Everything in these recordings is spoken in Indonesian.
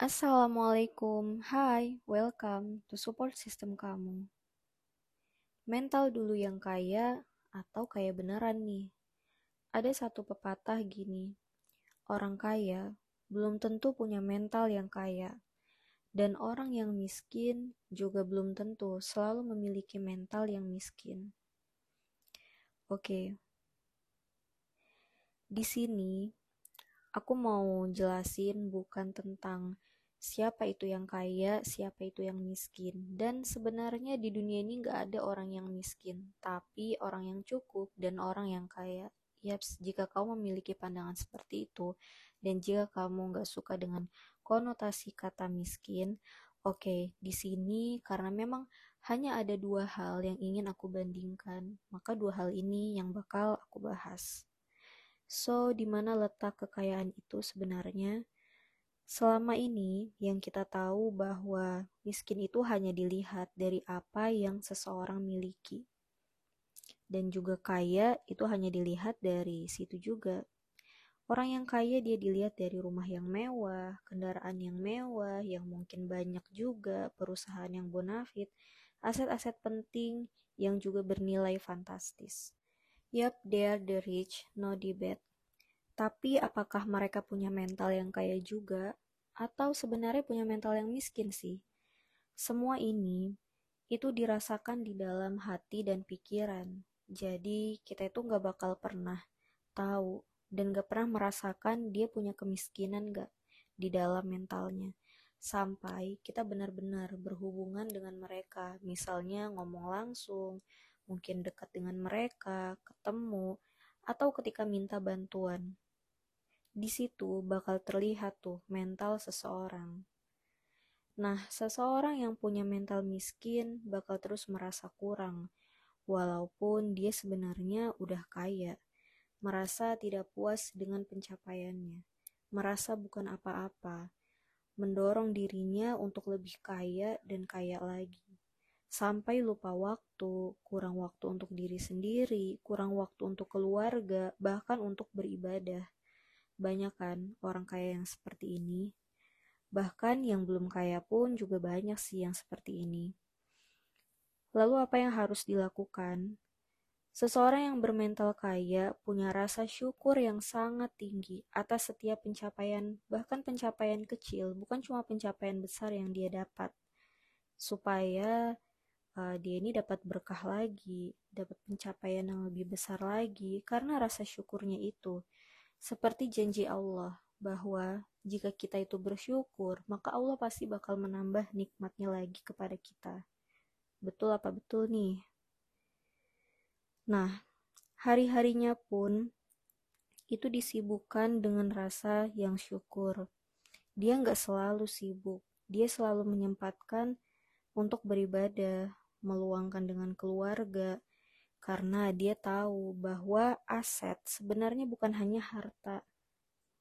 Assalamualaikum, hai, welcome to support system kamu. Mental dulu yang kaya atau kaya beneran nih? Ada satu pepatah gini, orang kaya belum tentu punya mental yang kaya, dan orang yang miskin juga belum tentu selalu memiliki mental yang miskin. Oke, di sini aku mau jelasin bukan tentang siapa itu yang kaya, siapa itu yang miskin. Dan sebenarnya di dunia ini nggak ada orang yang miskin, tapi orang yang cukup dan orang yang kaya. Yaps, jika kamu memiliki pandangan seperti itu, dan jika kamu nggak suka dengan konotasi kata miskin, oke, okay, di sini karena memang hanya ada dua hal yang ingin aku bandingkan, maka dua hal ini yang bakal aku bahas. So, di mana letak kekayaan itu sebenarnya? Selama ini, yang kita tahu bahwa miskin itu hanya dilihat dari apa yang seseorang miliki. Dan juga kaya itu hanya dilihat dari situ juga. Orang yang kaya dia dilihat dari rumah yang mewah, kendaraan yang mewah, yang mungkin banyak juga, perusahaan yang bonafit, aset-aset penting yang juga bernilai fantastis. Yup, they are the rich, no debate. Tapi apakah mereka punya mental yang kaya juga? Atau sebenarnya punya mental yang miskin sih? Semua ini itu dirasakan di dalam hati dan pikiran. Jadi kita itu gak bakal pernah tahu dan gak pernah merasakan dia punya kemiskinan gak di dalam mentalnya. Sampai kita benar-benar berhubungan dengan mereka, misalnya ngomong langsung, mungkin dekat dengan mereka, ketemu, atau ketika minta bantuan. Di situ bakal terlihat tuh mental seseorang. Nah, seseorang yang punya mental miskin bakal terus merasa kurang, walaupun dia sebenarnya udah kaya, merasa tidak puas dengan pencapaiannya, merasa bukan apa-apa, mendorong dirinya untuk lebih kaya dan kaya lagi sampai lupa waktu, kurang waktu untuk diri sendiri, kurang waktu untuk keluarga, bahkan untuk beribadah. Banyak kan orang kaya yang seperti ini. Bahkan yang belum kaya pun juga banyak sih yang seperti ini. Lalu apa yang harus dilakukan? Seseorang yang bermental kaya punya rasa syukur yang sangat tinggi atas setiap pencapaian, bahkan pencapaian kecil, bukan cuma pencapaian besar yang dia dapat. Supaya uh, dia ini dapat berkah lagi, dapat pencapaian yang lebih besar lagi karena rasa syukurnya itu. Seperti janji Allah bahwa jika kita itu bersyukur, maka Allah pasti bakal menambah nikmatnya lagi kepada kita. Betul apa betul nih? Nah, hari-harinya pun itu disibukkan dengan rasa yang syukur. Dia nggak selalu sibuk, dia selalu menyempatkan untuk beribadah, meluangkan dengan keluarga, karena dia tahu bahwa aset sebenarnya bukan hanya harta,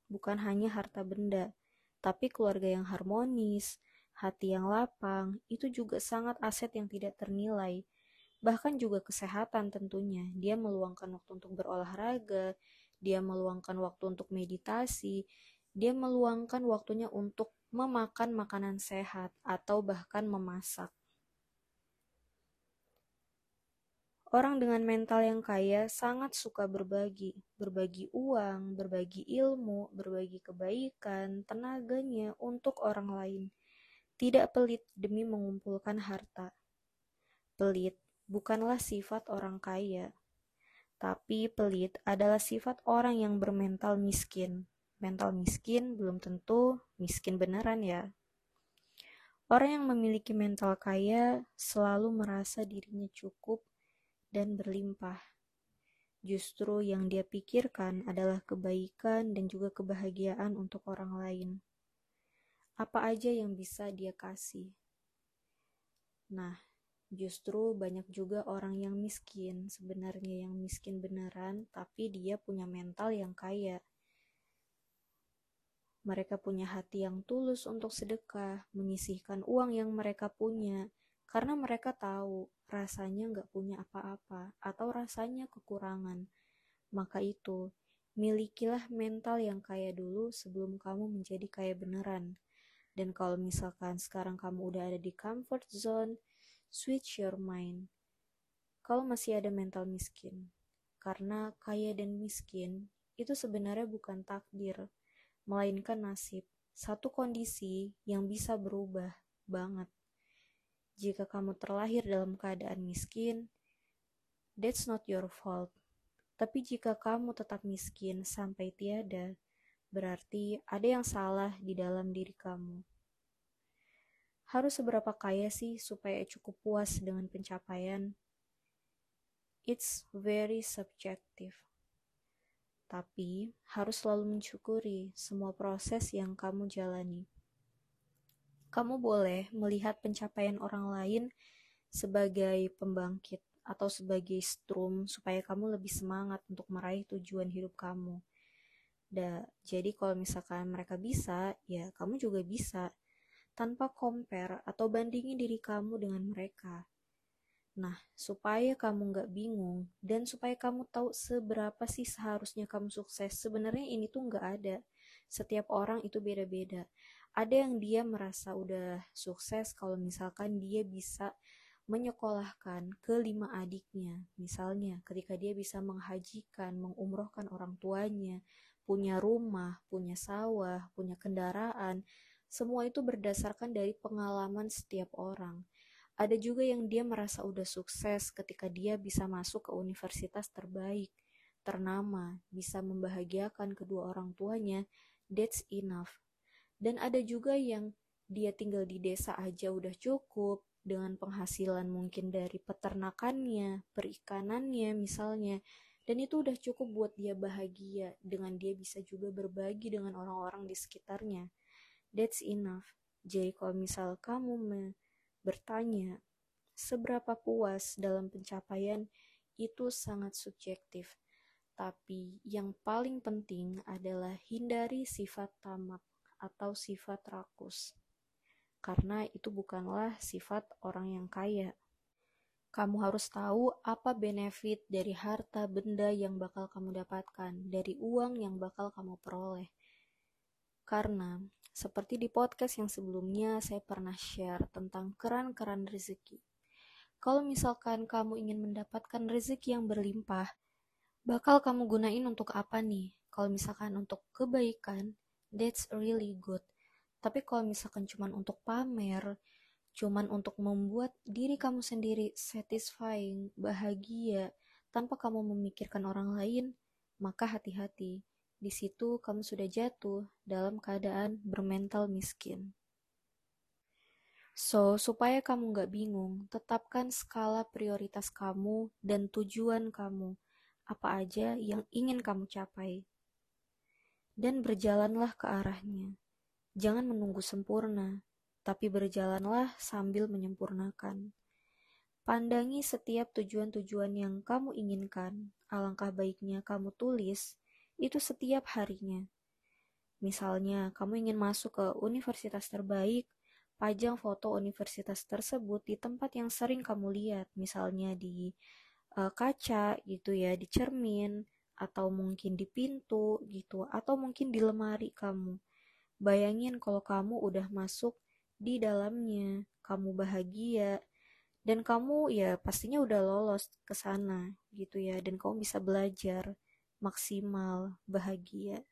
bukan hanya harta benda, tapi keluarga yang harmonis, hati yang lapang, itu juga sangat aset yang tidak ternilai. Bahkan juga kesehatan tentunya. Dia meluangkan waktu untuk berolahraga, dia meluangkan waktu untuk meditasi, dia meluangkan waktunya untuk memakan makanan sehat atau bahkan memasak. Orang dengan mental yang kaya sangat suka berbagi, berbagi uang, berbagi ilmu, berbagi kebaikan, tenaganya untuk orang lain. Tidak pelit demi mengumpulkan harta. Pelit bukanlah sifat orang kaya, tapi pelit adalah sifat orang yang bermental miskin. Mental miskin belum tentu miskin beneran ya. Orang yang memiliki mental kaya selalu merasa dirinya cukup dan berlimpah. Justru yang dia pikirkan adalah kebaikan dan juga kebahagiaan untuk orang lain. Apa aja yang bisa dia kasih. Nah, justru banyak juga orang yang miskin, sebenarnya yang miskin beneran, tapi dia punya mental yang kaya. Mereka punya hati yang tulus untuk sedekah, menyisihkan uang yang mereka punya, karena mereka tahu rasanya nggak punya apa-apa atau rasanya kekurangan. Maka itu, milikilah mental yang kaya dulu sebelum kamu menjadi kaya beneran. Dan kalau misalkan sekarang kamu udah ada di comfort zone, switch your mind. Kalau masih ada mental miskin, karena kaya dan miskin itu sebenarnya bukan takdir, melainkan nasib. Satu kondisi yang bisa berubah banget. Jika kamu terlahir dalam keadaan miskin, that's not your fault. Tapi jika kamu tetap miskin sampai tiada, berarti ada yang salah di dalam diri kamu. Harus seberapa kaya sih supaya cukup puas dengan pencapaian? It's very subjective. Tapi harus selalu mensyukuri semua proses yang kamu jalani. Kamu boleh melihat pencapaian orang lain sebagai pembangkit atau sebagai strum supaya kamu lebih semangat untuk meraih tujuan hidup kamu. Da, jadi kalau misalkan mereka bisa, ya kamu juga bisa tanpa compare atau bandingin diri kamu dengan mereka. Nah, supaya kamu nggak bingung dan supaya kamu tahu seberapa sih seharusnya kamu sukses, sebenarnya ini tuh nggak ada. Setiap orang itu beda-beda. Ada yang dia merasa udah sukses kalau misalkan dia bisa menyekolahkan kelima adiknya. Misalnya, ketika dia bisa menghajikan, mengumrohkan orang tuanya, punya rumah, punya sawah, punya kendaraan, semua itu berdasarkan dari pengalaman setiap orang. Ada juga yang dia merasa udah sukses ketika dia bisa masuk ke universitas terbaik, ternama, bisa membahagiakan kedua orang tuanya, that's enough. Dan ada juga yang dia tinggal di desa aja udah cukup, dengan penghasilan mungkin dari peternakannya, perikanannya misalnya. Dan itu udah cukup buat dia bahagia dengan dia bisa juga berbagi dengan orang-orang di sekitarnya. That's enough. Jadi kalau misal kamu bertanya seberapa puas dalam pencapaian itu sangat subjektif. Tapi yang paling penting adalah hindari sifat tamak atau sifat rakus karena itu bukanlah sifat orang yang kaya. Kamu harus tahu apa benefit dari harta benda yang bakal kamu dapatkan, dari uang yang bakal kamu peroleh. Karena, seperti di podcast yang sebelumnya, saya pernah share tentang keran-keran rezeki. Kalau misalkan kamu ingin mendapatkan rezeki yang berlimpah, bakal kamu gunain untuk apa nih? Kalau misalkan untuk kebaikan, that's really good. Tapi kalau misalkan cuman untuk pamer, cuman untuk membuat diri kamu sendiri satisfying, bahagia, tanpa kamu memikirkan orang lain, maka hati-hati. Di situ kamu sudah jatuh dalam keadaan bermental miskin. So, supaya kamu gak bingung, tetapkan skala prioritas kamu dan tujuan kamu, apa aja yang ingin kamu capai. Dan berjalanlah ke arahnya. Jangan menunggu sempurna, tapi berjalanlah sambil menyempurnakan. Pandangi setiap tujuan-tujuan yang kamu inginkan, alangkah baiknya kamu tulis itu setiap harinya. Misalnya, kamu ingin masuk ke universitas terbaik, pajang foto universitas tersebut di tempat yang sering kamu lihat, misalnya di uh, kaca gitu ya, di cermin, atau mungkin di pintu gitu, atau mungkin di lemari kamu. Bayangin kalau kamu udah masuk di dalamnya, kamu bahagia, dan kamu ya pastinya udah lolos ke sana gitu ya, dan kamu bisa belajar maksimal, bahagia.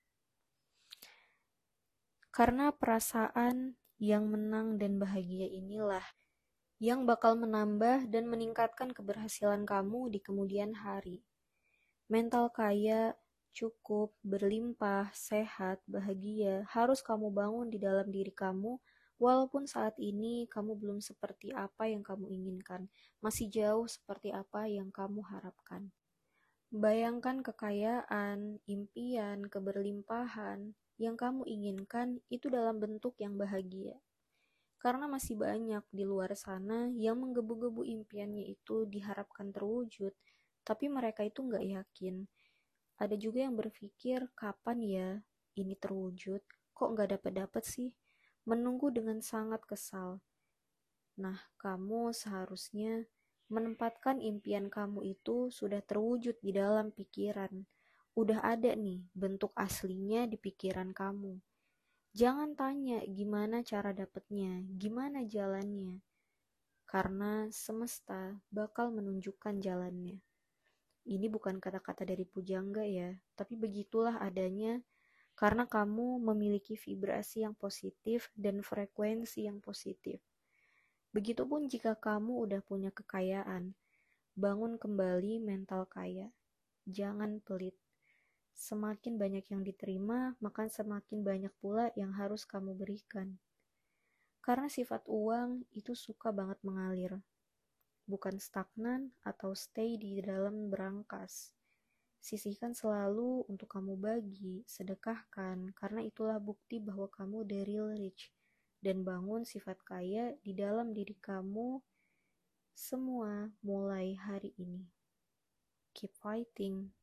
Karena perasaan yang menang dan bahagia inilah yang bakal menambah dan meningkatkan keberhasilan kamu di kemudian hari. Mental kaya cukup, berlimpah, sehat, bahagia harus kamu bangun di dalam diri kamu walaupun saat ini kamu belum seperti apa yang kamu inginkan, masih jauh seperti apa yang kamu harapkan. Bayangkan kekayaan, impian, keberlimpahan yang kamu inginkan itu dalam bentuk yang bahagia. Karena masih banyak di luar sana yang menggebu-gebu impiannya itu diharapkan terwujud, tapi mereka itu nggak yakin ada juga yang berpikir kapan ya ini terwujud, kok nggak dapat-dapat sih? Menunggu dengan sangat kesal. Nah, kamu seharusnya menempatkan impian kamu itu sudah terwujud di dalam pikiran. Udah ada nih bentuk aslinya di pikiran kamu. Jangan tanya gimana cara dapetnya, gimana jalannya, karena semesta bakal menunjukkan jalannya. Ini bukan kata-kata dari pujangga ya, tapi begitulah adanya karena kamu memiliki vibrasi yang positif dan frekuensi yang positif. Begitupun jika kamu udah punya kekayaan, bangun kembali mental kaya. Jangan pelit. Semakin banyak yang diterima, maka semakin banyak pula yang harus kamu berikan. Karena sifat uang itu suka banget mengalir, bukan stagnan atau stay di dalam berangkas. Sisihkan selalu untuk kamu bagi, sedekahkan, karena itulah bukti bahwa kamu the real rich dan bangun sifat kaya di dalam diri kamu semua mulai hari ini. Keep fighting.